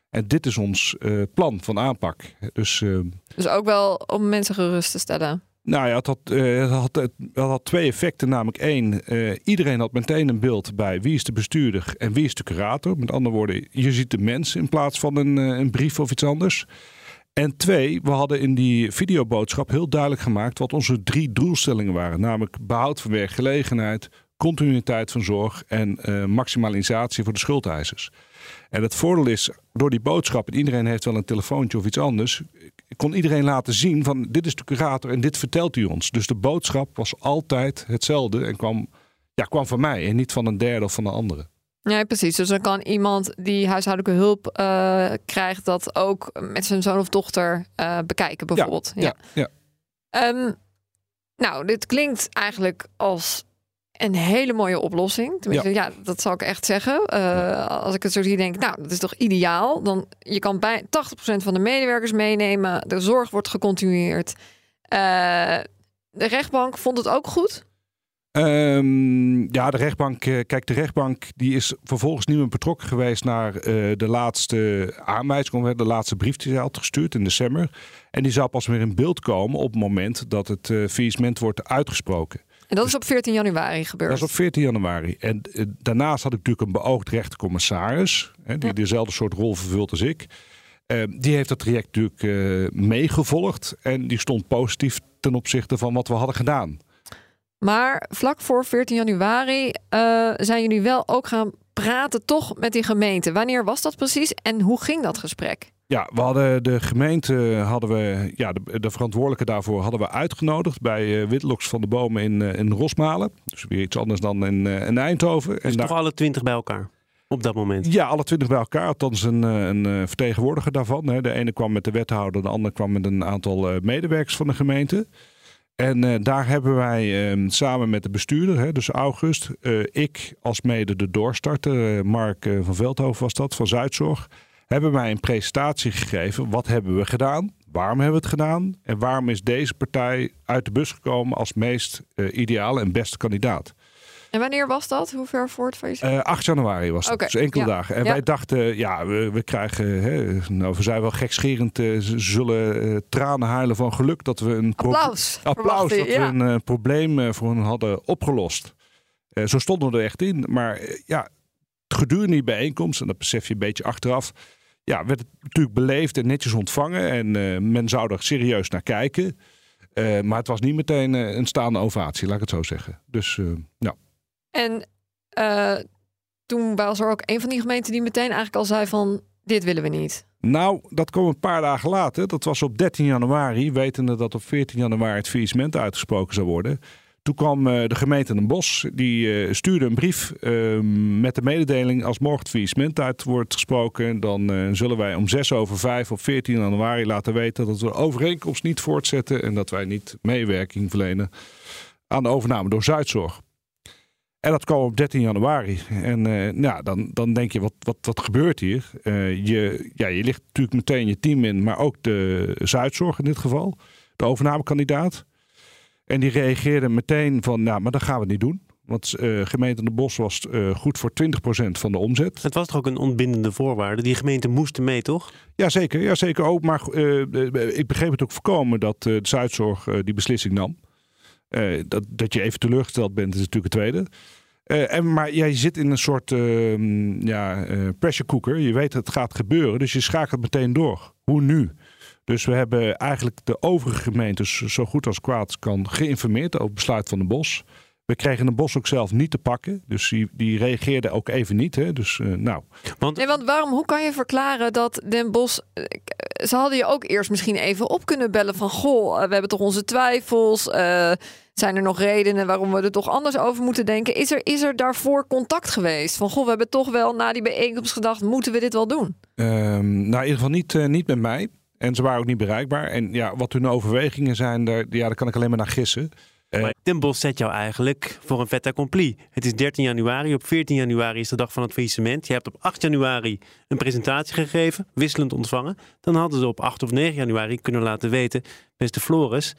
En dit is ons eh, plan van aanpak. Dus eh, Dus ook wel om mensen gerust te stellen. Nou ja, het had, eh, had, het had twee effecten. Namelijk één, eh, iedereen had meteen een beeld bij wie is de bestuurder en wie is de curator. Met andere woorden, je ziet de mens in plaats van een, eh, een brief of iets anders. En twee, we hadden in die videoboodschap heel duidelijk gemaakt wat onze drie doelstellingen waren. Namelijk behoud van werkgelegenheid, continuïteit van zorg en eh, maximalisatie voor de schuldeisers. En het voordeel is, door die boodschap, en iedereen heeft wel een telefoontje of iets anders, kon iedereen laten zien van dit is de curator en dit vertelt u ons. Dus de boodschap was altijd hetzelfde en kwam, ja, kwam van mij en niet van een derde of van een andere. Ja, precies. Dus dan kan iemand die huishoudelijke hulp eh, krijgt dat ook met zijn zoon of dochter eh, bekijken, bijvoorbeeld. Ja, ja. Ehm, nou, dit klinkt eigenlijk als een hele mooie oplossing. Tenminste, ja, dat zal ik echt zeggen. Eh, Als ik het zo zie, denk ik, nou, dat is toch ideaal. Dan je kan bij 80% van de medewerkers meenemen. De zorg wordt gecontinueerd. Eh, de rechtbank vond het ook goed. Ehm, ja, de rechtbank. eh, Kijk, de rechtbank die is vervolgens niet meer betrokken geweest naar de laatste aanwijzing, de laatste brief die zij had gestuurd in december. En die zou pas weer in beeld komen op het moment dat het uh, faillissement wordt uitgesproken. En dat is op 14 januari gebeurd. Dat is op 14 januari. En uh, daarnaast had ik natuurlijk een beoogd rechtercommissaris, hè, die ja. dezelfde soort rol vervult als ik. Uh, die heeft dat traject natuurlijk uh, meegevolgd en die stond positief ten opzichte van wat we hadden gedaan. Maar vlak voor 14 januari zijn jullie wel ook gaan praten toch met die gemeente. Wanneer was dat precies en hoe ging dat gesprek? Ja, we hadden de gemeente, hadden we, ja, de, de verantwoordelijke daarvoor hadden we uitgenodigd bij uh, Witloks van de Bomen in, uh, in Rosmalen. Dus weer iets anders dan in, uh, in Eindhoven. Dus en daar... toch alle twintig bij elkaar? Op dat moment? Ja, alle twintig bij elkaar. Althans een, een vertegenwoordiger daarvan. Hè. De ene kwam met de wethouder, de andere kwam met een aantal medewerkers van de gemeente. En uh, daar hebben wij uh, samen met de bestuurder, hè, dus August, uh, ik als mede de doorstarter, Mark van Veldhoven was dat, van Zuidzorg, hebben wij een presentatie gegeven. Wat hebben we gedaan? Waarom hebben we het gedaan? En waarom is deze partij uit de bus gekomen als meest ideale en beste kandidaat? En wanneer was dat? Hoe ver voor het faillissement? Uh, 8 januari was het, okay. dus enkele ja. dagen. En ja. wij dachten, ja, we, we krijgen, hè, nou, we zijn wel gekscherend, uh, ze zullen uh, tranen huilen van geluk dat we een applaus, applaus dat ja. we een uh, probleem voor hen hadden opgelost. Uh, zo stonden we er echt in. Maar ja, gedurende die bijeenkomst, en dat besef je een beetje achteraf, ja, werd het natuurlijk beleefd en netjes ontvangen. En men zou er serieus naar kijken. maar het was niet meteen een staande ovatie, laat ik het zo zeggen. Dus, ja. En toen was er ook een van die gemeenten die meteen eigenlijk al zei van dit willen we niet. Nou, dat kwam een paar dagen later. Dat was op 13 januari, wetende dat op 14 januari het faillissement uitgesproken zou worden. Toen kwam uh, de gemeente Den Bosch, die uh, stuurde een brief uh, met de mededeling... als morgen het faillissement uit wordt gesproken... dan eh, zullen wij om 6 over 5 op 14 januari laten weten... dat we de overeenkomst niet voortzetten... en dat wij niet meewerking verlenen aan de overname door Zuidzorg. En dat kwam op 13 januari. En nou, dan, dan denk je, wat, wat, wat gebeurt hier? Je, ja, je ligt natuurlijk meteen je team in, maar ook de Zuidzorg in dit geval. De overnamekandidaat. En die reageerde meteen van, nou, maar dat gaan we niet doen. Want uh, gemeente De Bos was uh, goed voor 20% van de omzet. Het was toch ook een ontbindende voorwaarde? Die gemeenten moesten mee, toch? Jazeker, ja, zeker ook. Maar uh, ik begreep het ook voorkomen dat de Zuidzorg die beslissing nam. dat, dat je even teleurgesteld bent, is natuurlijk het tweede. en, maar jij zit in een soort ehm, ja, pressure cooker. Je weet dat het gaat gebeuren, dus je schakelt meteen door. Hoe nu? Dus we hebben eigenlijk de overige gemeentes zo goed als kwaad kan geïnformeerd over het besluit van de Bos. We kregen de bos ook zelf niet te pakken. Dus die, die reageerde ook even niet. Hè? Dus, uh, nou. want... Nee, want waarom, hoe kan je verklaren dat Den Bos... Eh, ze hadden je ook eerst misschien even op kunnen bellen van... Goh, we hebben toch onze twijfels. Uh, zijn er nog redenen waarom we er toch anders over moeten denken? Is er, is er daarvoor contact geweest? Van goh, we hebben toch wel na die bijeenkomst gedacht... moeten we dit wel doen? Um, nou, in ieder geval niet, uh, niet met mij. En ze waren ook niet bereikbaar. En ja, wat hun overwegingen zijn, daar, ja, daar kan ik alleen maar naar gissen. Maar Den Bos zet jou eigenlijk voor een fait accompli. Het is 13 januari. Op 14 januari is de dag van het faillissement. Je hebt op 8 januari een presentatie gegeven, wisselend ontvangen. Dan hadden ze op 8 of 9 januari kunnen laten weten, beste Floris,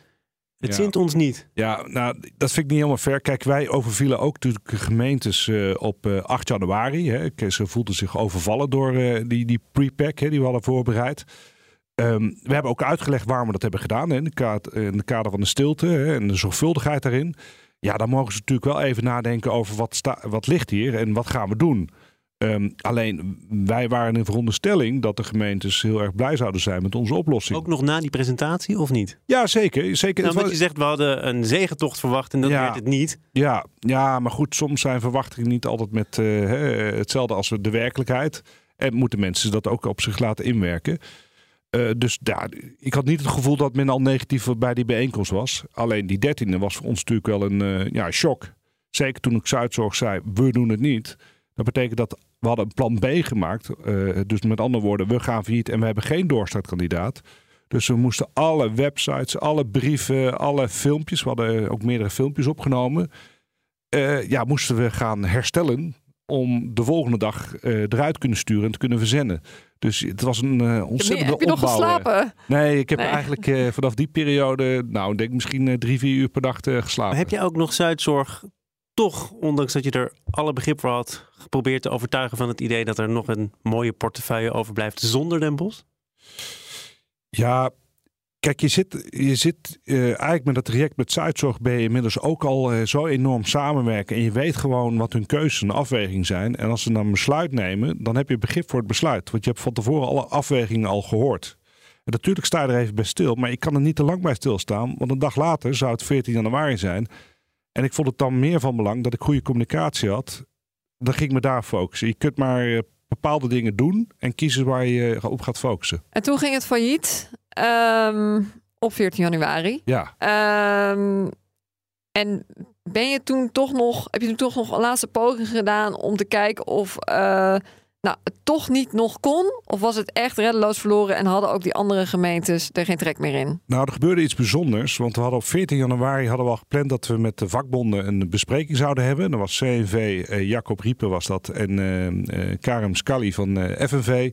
het ja. zint ons niet. Ja, nou, dat vind ik niet helemaal fair. Kijk, wij overvielen ook natuurlijk gemeentes uh, op uh, 8 januari. Hè. Ze voelden zich overvallen door uh, die, die pre-pack die we hadden voorbereid. Um, we hebben ook uitgelegd waarom we dat hebben gedaan. Hè, in, de in de kader van de stilte hè, en de zorgvuldigheid daarin. Ja, dan mogen ze natuurlijk wel even nadenken over wat, sta, wat ligt hier en wat gaan we doen. Um, alleen wij waren in veronderstelling dat de gemeentes heel erg blij zouden zijn met onze oplossing. Ook nog na die presentatie of niet? Ja, zeker. zeker. Nou, want je zegt we hadden een zegentocht verwacht en dat ja, werd het niet. Ja, ja, maar goed, soms zijn verwachtingen niet altijd met uh, hetzelfde als de werkelijkheid. En moeten mensen dat ook op zich laten inwerken. Uh, dus ja, ik had niet het gevoel dat men al negatief bij die bijeenkomst was. Alleen die dertiende was voor ons natuurlijk wel een uh, ja, shock. Zeker toen ik Zuidzorg zei, we doen het niet. Dat betekent dat we hadden een plan B gemaakt. Uh, dus met andere woorden, we gaan failliet en we hebben geen doorstartkandidaat. Dus we moesten alle websites, alle brieven, alle filmpjes, we hadden ook meerdere filmpjes opgenomen. ja, moesten we gaan herstellen om de volgende dag eruit kunnen sturen en te kunnen verzenden. Dus het was een uh, ontzettende Heb je nog geslapen? Nee, ik heb nee. eigenlijk uh, vanaf die periode, nou, denk misschien uh, drie, vier uur per dag geslapen. Maar heb je ook nog Zuidzorg toch, ondanks dat je er alle begrip voor had, geprobeerd te overtuigen van het idee dat er nog een mooie portefeuille overblijft zonder Den Bos? Ja, Kijk, je zit, je zit uh, eigenlijk met dat traject met Zuidzorg ben je inmiddels ook al uh, zo enorm samenwerken. En je weet gewoon wat hun keuzes en afwegingen zijn. En als ze dan een besluit nemen, dan heb je begrip voor het besluit. Want je hebt van tevoren alle afwegingen al gehoord. En natuurlijk sta je er even bij stil, maar ik kan er niet te lang bij stilstaan. Want een dag later zou het 14 januari zijn. En ik vond het dan meer van belang dat ik goede communicatie had. Dan ging ik me daar focussen. Je kunt maar uh, bepaalde dingen doen en kiezen waar je op gaat focussen. En toen ging het failliet. Um, op 14 januari. Ja. Um, en ben je toen toch nog, heb je toen toch nog een laatste poging gedaan om te kijken of uh, nou, het toch niet nog kon? Of was het echt reddeloos verloren en hadden ook die andere gemeentes er geen trek meer in? Nou, er gebeurde iets bijzonders. Want we hadden op 14 januari hadden we al gepland dat we met de vakbonden een bespreking zouden hebben. Dan was CNV, uh, Jacob Riepen was dat en uh, Karim Scully van FNV.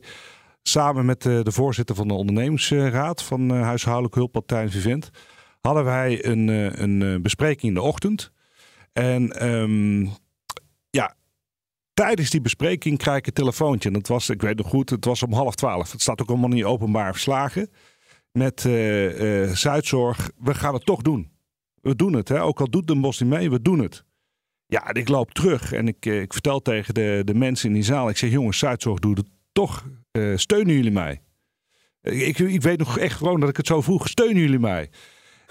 Samen met de, de voorzitter van de ondernemingsraad van uh, huishoudelijke hulp, Partij Vivent, hadden wij een, uh, een uh, bespreking in de ochtend. En um, ja, tijdens die bespreking krijg ik een telefoontje. En dat was, ik weet nog goed, het was om half twaalf. Het staat ook allemaal niet openbaar verslagen. Met Zuidzorg, we gaan het toch doen. We doen het, hè? ook al doet Den Bos niet mee, we doen het. Ja, en ik loop terug en ik, ik vertel tegen de, de mensen in die zaal. Ik zeg, jongens, Zuidzorg doet het toch uh, steunen jullie mij? Ik, ik weet nog echt gewoon dat ik het zo vroeg. Steunen jullie mij?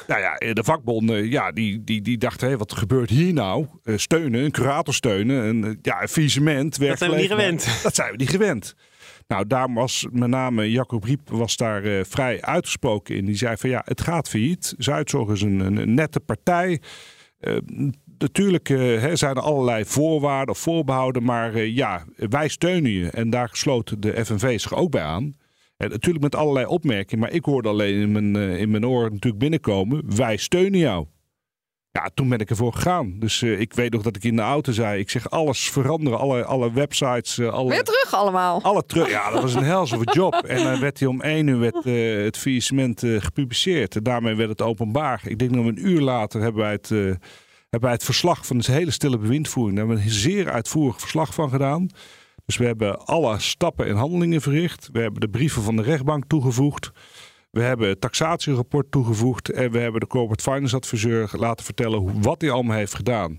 Nou ja, de vakbonden, ja, die, die, die dachten, hé, wat gebeurt hier nou? Uh, steunen, een curator steunen, een, ja, een visement. Dat zijn we niet gewend. Dat zijn we niet gewend. Nou, daar was met name Jacob Riep was daar uh, vrij uitgesproken in. Die zei van ja, het gaat failliet. Zuidzorg is een, een, een nette partij. Uh, natuurlijk uh, zijn er allerlei voorwaarden of voorbehouden, maar uh, ja, wij steunen je. En daar sloot de FNV zich ook bij aan. En natuurlijk met allerlei opmerkingen, maar ik hoorde alleen in mijn, uh, in mijn oor natuurlijk binnenkomen: wij steunen jou. Ja, toen ben ik ervoor gegaan. Dus eh, ik weet nog dat ik in de auto zei: ik zeg alles veranderen, alle, alle websites, uh, alle, Weer terug allemaal. alle terug. Ja, dat was een helse job. En dan werd hij om één uur werd, eh, het faillissement eh, gepubliceerd. En daarmee werd het openbaar. Ik denk nog een uur later hebben wij het, eh, hebben wij het verslag van de hele stille bewindvoering. Daar hebben we een zeer uitvoerig verslag van gedaan. Dus we hebben alle stappen en handelingen verricht. We hebben de brieven van de rechtbank toegevoegd. We hebben het taxatierapport toegevoegd. En we hebben de corporate finance adviseur laten vertellen wat hij allemaal heeft gedaan.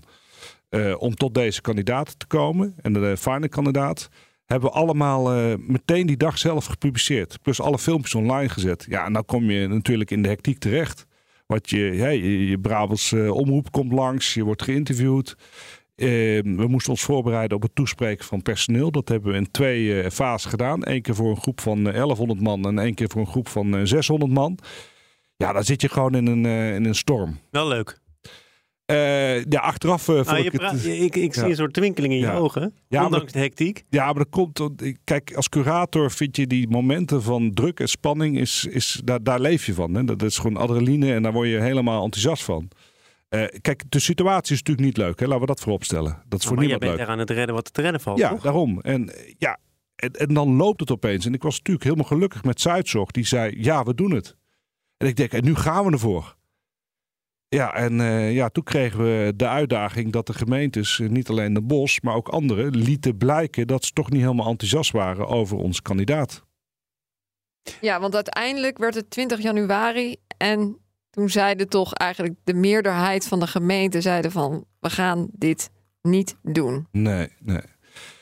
eh, om tot deze kandidaten te komen. En de final kandidaat. Hebben we allemaal eh, meteen die dag zelf gepubliceerd. Plus alle filmpjes online gezet. Ja, en dan kom je natuurlijk in de hectiek terecht. Wat je, ja, je, je Brabants eh, omroep komt langs. Je wordt geïnterviewd. Eh, we moesten ons voorbereiden op het toespreken van personeel. Dat hebben we in twee eh fasen gedaan. Eén keer voor een groep van eh, 1100 man en één keer voor een groep van eh, 600 man. Ja, dan zit je gewoon in een, eh, in een storm. Wel leuk. Eh, ja, achteraf eh, vond Ah, je ik het... praat- ik, ik zie een soort twinkeling in je Ja. ogen. Ja, ondanks de hectiek. Ja, maar dat komt. Kijk, als curator vind je die momenten van druk en spanning, is, is, daar, daar leef je van. Hè? Dat is gewoon adrenaline en daar word je helemaal enthousiast van. Eh, kijk, de situatie is natuurlijk niet leuk. Hè? Laten we dat voorop stellen. Dat is voor maar jij niemand bent leuk. er aan het redden wat te redden valt, Ja, toch? daarom. En ja, en, en dan loopt het opeens. En ik was natuurlijk helemaal gelukkig met Zuidzorg. Die zei, ja, we doen het. En ik denk, en nu gaan we ervoor. Ja, en eh, ja, toen kregen we de uitdaging dat de gemeentes, eh, niet alleen de Bos, maar ook anderen, lieten blijken dat ze toch niet helemaal enthousiast waren over onze kandidaat. Ja, want uiteindelijk werd het 20 januari en toen zeiden toch eigenlijk de meerderheid van de gemeente zeiden van we gaan dit niet doen. Nee, nee.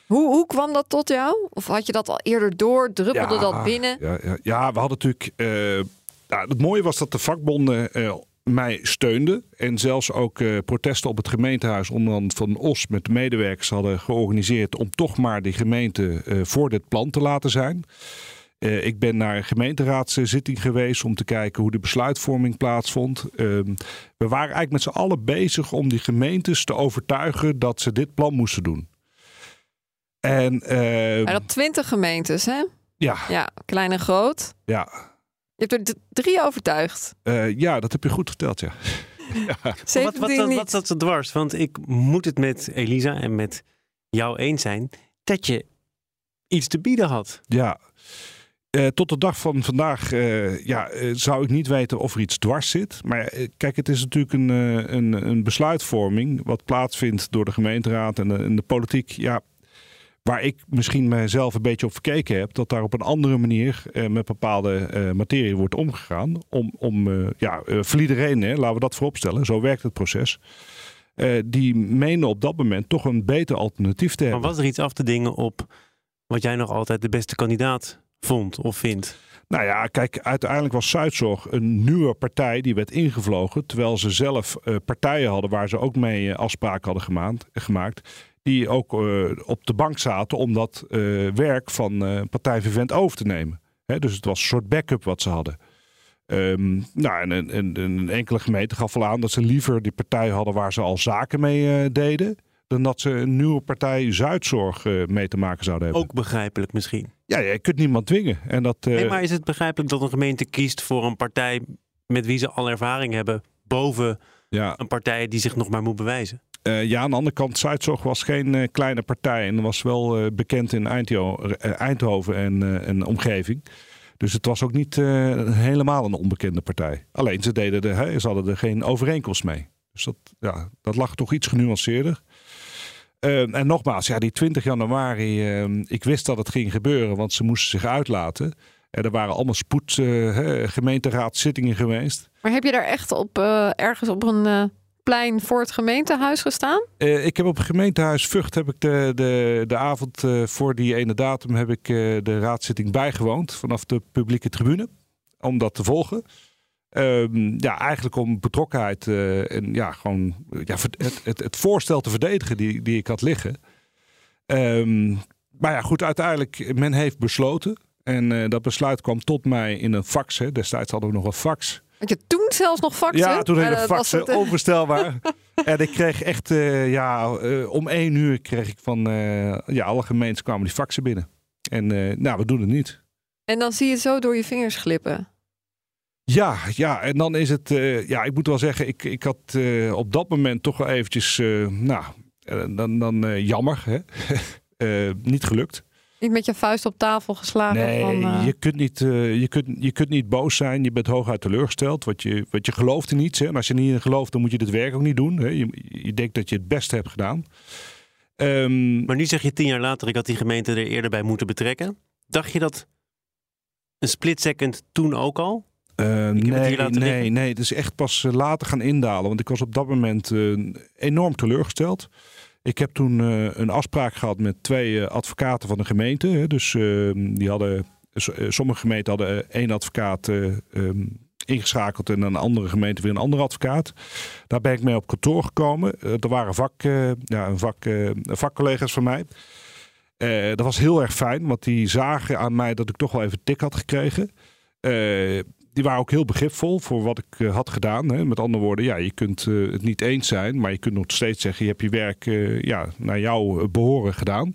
Hoe, hoe kwam dat tot jou? Of had je dat al eerder door? Druppelde Ja, dat binnen? Ja, ja, ja, we hadden natuurlijk. eh, ja, het mooie was dat de vakbonden mij steunden. En zelfs ook eh, protesten op het gemeentehuis onder andere van Os met de medewerkers hadden georganiseerd om toch maar die gemeente eh, voor dit plan te laten zijn. Eh, ik ben naar een gemeenteraadszitting geweest om te kijken hoe de besluitvorming plaatsvond. Ehm, we waren eigenlijk met z'n allen bezig om die gemeentes te overtuigen dat ze dit plan moesten doen. En ehm, Maar dat 20 gemeentes, hè? ja, Ja, klein en groot. ja, Je hebt er drie overtuigd. Eh, ja, dat heb je goed verteld, ja. Wat, 17 wat, wat, wat zat er dwars? Want ik moet het met Elisa en met jou eens zijn dat je iets te bieden had. ja. Eh, tot de dag van vandaag eh, ja, zou ik niet weten of er iets dwars zit. Maar kijk, het is natuurlijk een, eh, een, een besluitvorming wat plaatsvindt door de gemeenteraad en de, en de politiek. Ja, waar ik misschien mezelf een beetje op verkeken heb, dat daar op een andere manier eh, met bepaalde eh, materie wordt omgegaan. Om, om eh, ja, voor iedereen, hè, laten we dat vooropstellen, zo werkt het proces. Die menen op dat moment toch een beter alternatief te Maar hebben. was er iets af te dingen op wat jij nog altijd de beste kandidaat vond of vindt? Nou ja, kijk, uiteindelijk was Zuidzorg een nieuwe partij die werd ingevlogen. Terwijl ze zelf partijen hadden waar ze ook mee afspraken hadden gemaakt. gemaakt die ook eh, op de bank zaten om dat eh, werk van eh Partij Vivent over te nemen. Hè, dus het was een soort backup wat ze hadden. Ehm, nou, en, en, en een enkele gemeente gaf al aan dat ze liever die partij hadden waar ze al zaken mee deden. Dan dat ze een nieuwe partij Zuidzorg mee te maken zouden hebben. Ook begrijpelijk misschien. Ja, je kunt niemand dwingen. En dat, Nee, maar is het begrijpelijk dat een gemeente kiest voor een partij met wie ze al ervaring hebben, boven ja. een partij die zich nog maar moet bewijzen? Eh, ja, aan de andere kant, Zuidzorg was geen eh, kleine partij. En was wel eh, bekend in Eindhoven en, en omgeving. Dus het was ook niet helemaal een onbekende partij. Alleen ze, deden de, hè, ze hadden er geen overeenkomst mee. Dus dat, ja, dat lag toch iets genuanceerder. En nogmaals, ja, die 20 januari, eh, ik wist dat het ging gebeuren, want ze moesten zich uitlaten. En er waren allemaal spoed, gemeenteraadzittingen geweest. Maar heb je daar echt op ergens op een plein voor het gemeentehuis gestaan? Eh, ik heb op het gemeentehuis Vught heb ik de, de, de avond eh, voor die ene datum heb ik eh, de raadszitting bijgewoond vanaf de publieke tribune om dat te volgen. Ehm, ja, eigenlijk om betrokkenheid en ja, gewoon ja, het, het, het voorstel te verdedigen die, die ik had liggen. Ehm, maar ja, goed, uiteindelijk, men heeft besloten. En dat besluit kwam tot mij in een fax. Hè. Destijds hadden we nog een fax. Had je toen zelfs nog faxen? Ja, toen hele Eh, faxen, het, onvoorstelbaar. en ik kreeg echt, eh, ja, eh, om één uur kreeg ik van, ja, alle gemeentes kwamen die faxen binnen. En nou, we doen het niet. En dan zie je het zo door je vingers glippen. Ja, ja, en dan is het, ja, ik moet wel zeggen, ik, ik had op dat moment toch wel eventjes, nou, dan, dan jammer, hè? niet gelukt. Niet met je vuist op tafel geslagen? Nee, van, je, kunt niet, je, kunt, je kunt niet boos zijn, je bent hooguit teleurgesteld, want je, want je gelooft in niets. Hè? En als je niet in gelooft, dan moet je dit werk ook niet doen. Hè? Je, je denkt dat je het beste hebt gedaan. Um, maar nu zeg je tien jaar later, ik had die gemeente er eerder bij moeten betrekken. Dacht je dat een split second toen ook al? Uh, nee, nee, nee, het is echt pas eh, later gaan indalen. Want ik was op dat moment uh, enorm teleurgesteld. Ik heb toen uh, een afspraak gehad met twee advocaten van de gemeente. Hè, dus ehm, die hadden, sommige gemeenten hadden één advocaat um, ingeschakeld en een andere gemeente weer een andere advocaat. Daar ben ik mee op kantoor gekomen. er waren vak, ja, een vak, vakcollega's van mij. dat was heel erg fijn, want die zagen aan mij dat ik toch wel even tik had gekregen die waren ook heel begripvol voor wat ik uh, had gedaan. Hè. Met andere woorden, ja, je kunt uh, het niet eens zijn, maar je kunt nog steeds zeggen: je hebt je werk uh, ja, naar jouw behoren gedaan.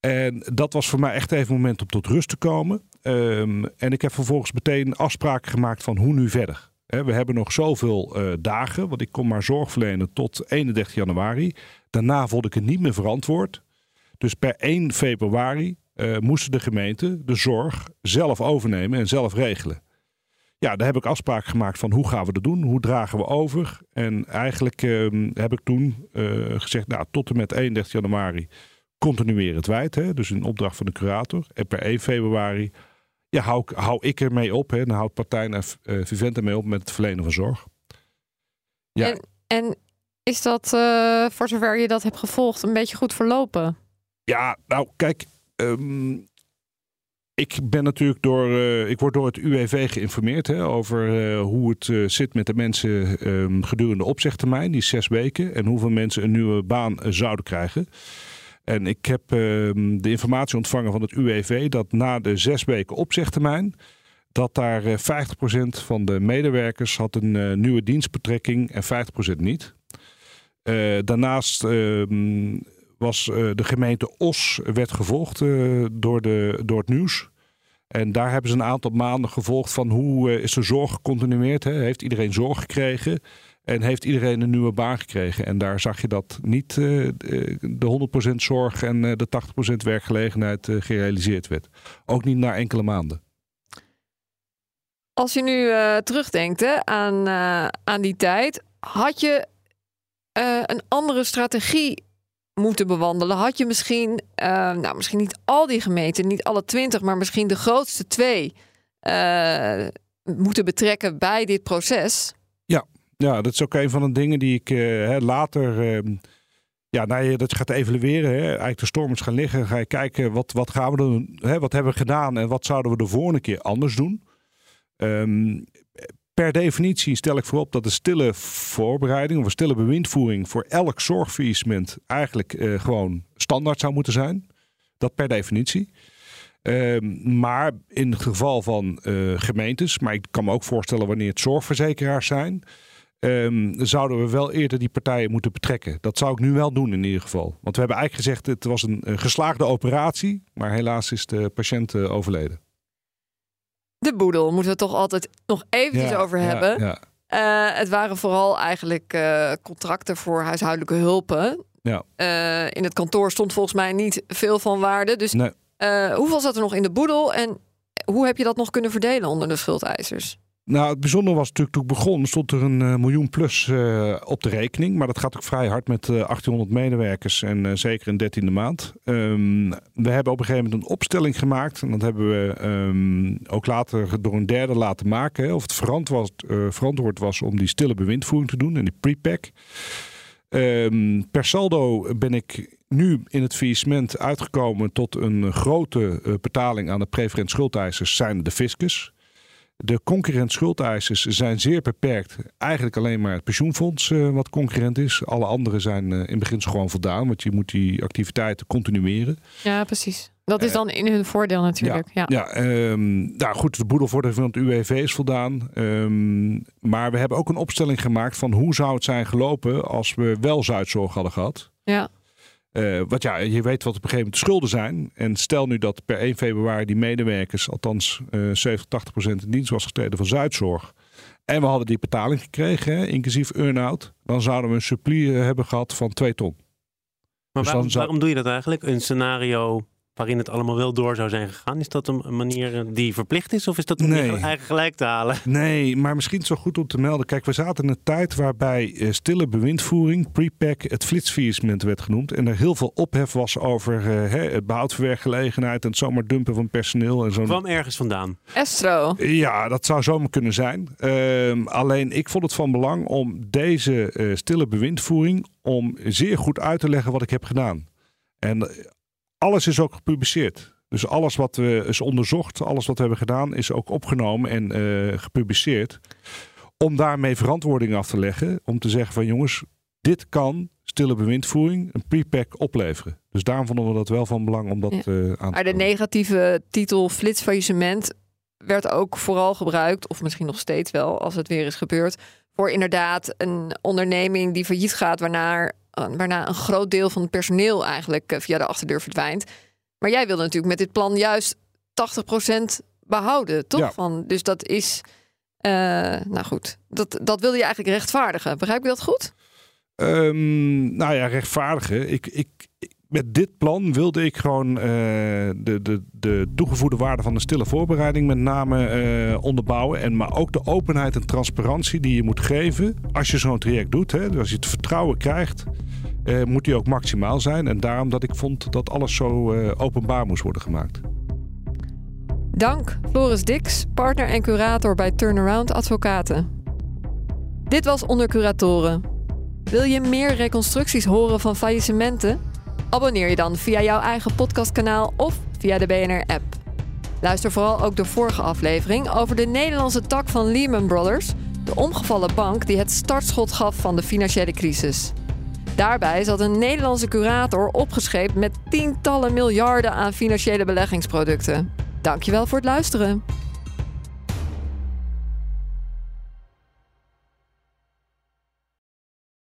En dat was voor mij echt even een moment om tot rust te komen. Um, en ik heb vervolgens meteen afspraken gemaakt van hoe nu verder. He, we hebben nog zoveel dagen, want ik kon maar zorg verlenen tot 31 januari. Daarna vond ik het niet meer verantwoord. Dus per 1 februari moesten de gemeenten de zorg zelf overnemen en zelf regelen ja, daar heb ik afspraken gemaakt van hoe gaan we dat doen? Hoe dragen we over? En eigenlijk ehm, heb ik toen uh, gezegd, nou, tot en met 31 januari continueren het wijd. Hè? Dus een opdracht van de curator. En per 1 februari ja, hou, hou ik ermee op. Hè? Dan houdt partij naar uh, Vivent ermee op met het verlenen van zorg. Ja. En, en is dat, uh, voor zover je dat hebt gevolgd, een beetje goed verlopen? Ja, nou kijk, um, ik ben natuurlijk door, uh, ik word door het UWV geïnformeerd hè, over uh, hoe het uh, zit met de mensen um, gedurende de opzegtermijn, die zes weken, en hoeveel mensen een nieuwe baan zouden krijgen. En ik heb ehm, de informatie ontvangen van het UWV dat na de zes weken opzegtermijn, dat daar 50% van de medewerkers had een nieuwe dienstbetrekking en 50% niet. daarnaast ehm, was uh, de gemeente Os werd gevolgd uh, door, de, door het nieuws. En daar hebben ze een aantal maanden gevolgd van hoe uh, is de zorg gecontinueerd. Hè? Heeft iedereen zorg gekregen? En heeft iedereen een nieuwe baan gekregen? En daar zag je dat niet de 100% zorg en de 80% werkgelegenheid gerealiseerd werd. Ook niet na enkele maanden. Als je nu terugdenkt hè, aan, aan die tijd, had je een andere strategie moeten bewandelen, had je misschien, uh, nou misschien niet al die gemeenten, niet alle twintig, maar misschien de grootste twee uh, moeten betrekken bij dit proces. Ja, ja, dat is ook een van de dingen die ik uh, later, ehm, ja, nou, dat gaat evalueren. Hè, eigenlijk de stormers gaan liggen, ga je kijken wat, wat gaan we doen, hè, wat hebben we gedaan en wat zouden we de volgende keer anders doen. Um, Per definitie stel ik voorop dat de stille voorbereiding of een stille bewindvoering voor elk zorgfaillissement eigenlijk uh, gewoon standaard zou moeten zijn. Dat per definitie. Uh, maar in het geval van uh, gemeentes, maar ik kan me ook voorstellen wanneer het zorgverzekeraars zijn, um, zouden we wel eerder die partijen moeten betrekken. Dat zou ik nu wel doen in ieder geval. Want we hebben eigenlijk gezegd het was een, een geslaagde operatie, maar helaas is de patiënt uh, overleden de boedel moeten we toch altijd nog eventjes over hebben. Ja, ja. Uh, het waren vooral eigenlijk uh, contracten voor huishoudelijke hulpen. Ja. Uh, in het kantoor stond volgens mij niet veel van waarde. Dus nee. hoeveel zat er nog in de boedel en hoe heb je dat nog kunnen verdelen onder de schuldeisers? Nou, het bijzondere was natuurlijk toen ik begon, stond er een uh, miljoen plus uh, op de rekening. Maar dat gaat ook vrij hard met uh, 1800 medewerkers en zeker een dertiende maand. Um, we hebben op een gegeven moment een opstelling gemaakt. En dat hebben we um, ook later door een derde laten maken. Of het verantwoord verantwoord was om die stille bewindvoering te doen en die prepack. Um, per saldo ben ik nu in het faillissement uitgekomen tot een grote betaling aan de preferent schuldeisers, zijn de fiscus. De concurrent schuldeisers zijn zeer beperkt. Eigenlijk alleen maar het pensioenfonds uh, wat concurrent is. Alle anderen zijn uh, in beginsel gewoon voldaan. Want je moet die activiteiten continueren. Ja, precies. Dat is eh, dan in hun voordeel natuurlijk. Ja, ja. ja um, nou goed, de boedelvordering van het UWV is voldaan. Um, maar we hebben ook een opstelling gemaakt van hoe zou het zijn gelopen als we wel Zuidzorg hadden gehad. Ja. Uh, want ja, je weet wat op een gegeven moment de schulden zijn. En stel nu dat per 1 februari die medewerkers, althans uh, 70, 80 procent in dienst was getreden van Zuidzorg. En we hadden die betaling gekregen, hè, inclusief earn-out. Dan zouden we een supplie hebben gehad van 2 ton. Maar dus waarom, waarom doe je dat eigenlijk? Een scenario waarin het allemaal wel door zou zijn gegaan. Is dat een manier eh, die verplicht is of is dat om nee. je eigen gelijk te halen? Nee, maar misschien zo goed om te melden. Kijk, we zaten in een tijd waarbij uh, stille bewindvoering, prepack, het flitsfaillissement werd genoemd. En er heel veel ophef was over uh, het behoud van werkgelegenheid en het zomaar dumpen van personeel. En zo. Kwam ergens vandaan? Estro. Ja, dat zou zomaar kunnen zijn. Uh, alleen ik vond het van belang om deze stille bewindvoering om zeer goed uit te leggen wat ik heb gedaan. En alles is ook gepubliceerd. Dus alles wat we is onderzocht, alles wat we hebben gedaan, is ook opgenomen en uh, gepubliceerd. Om daarmee verantwoording af te leggen. Om te zeggen van jongens, dit kan stille bewindvoering een prepack opleveren. Dus daarom vonden we dat wel van belang om dat ja. uh, aan te Maar de negatieve titel flitsfaillissement werd ook vooral gebruikt, of misschien nog steeds wel als het weer is gebeurd, voor inderdaad een onderneming die failliet gaat, waarna waarna een groot deel van het personeel eigenlijk eh, via de achterdeur verdwijnt. Maar jij wilde natuurlijk met dit plan juist 80% behouden, toch? Van, dus dat is, uh, nou goed, dat, dat wilde je eigenlijk rechtvaardigen. Begrijp je dat goed? Um, nou ja, rechtvaardigen. Ik, ik, met dit plan wilde ik gewoon uh, de, de, de toegevoegde waarde van de stille voorbereiding met name uh, onderbouwen. En maar ook de openheid en transparantie die je moet geven als je zo'n traject doet. Hè. Dus als je het vertrouwen krijgt, uh, moet die ook maximaal zijn. En daarom dat ik vond dat alles zo openbaar moest worden gemaakt. Dank Floris Dix, partner en curator bij Turnaround Advocaten. Dit was Onder Curatoren. Wil je meer reconstructies horen van faillissementen? Abonneer je dan via jouw eigen podcastkanaal of via de BNR-app. Luister vooral ook de vorige aflevering over de Nederlandse tak van Lehman Brothers, de omgevallen bank die het startschot gaf van de financiële crisis. Daarbij zat een Nederlandse curator opgescheept met tientallen miljarden aan financiële beleggingsproducten. Dankjewel voor het luisteren.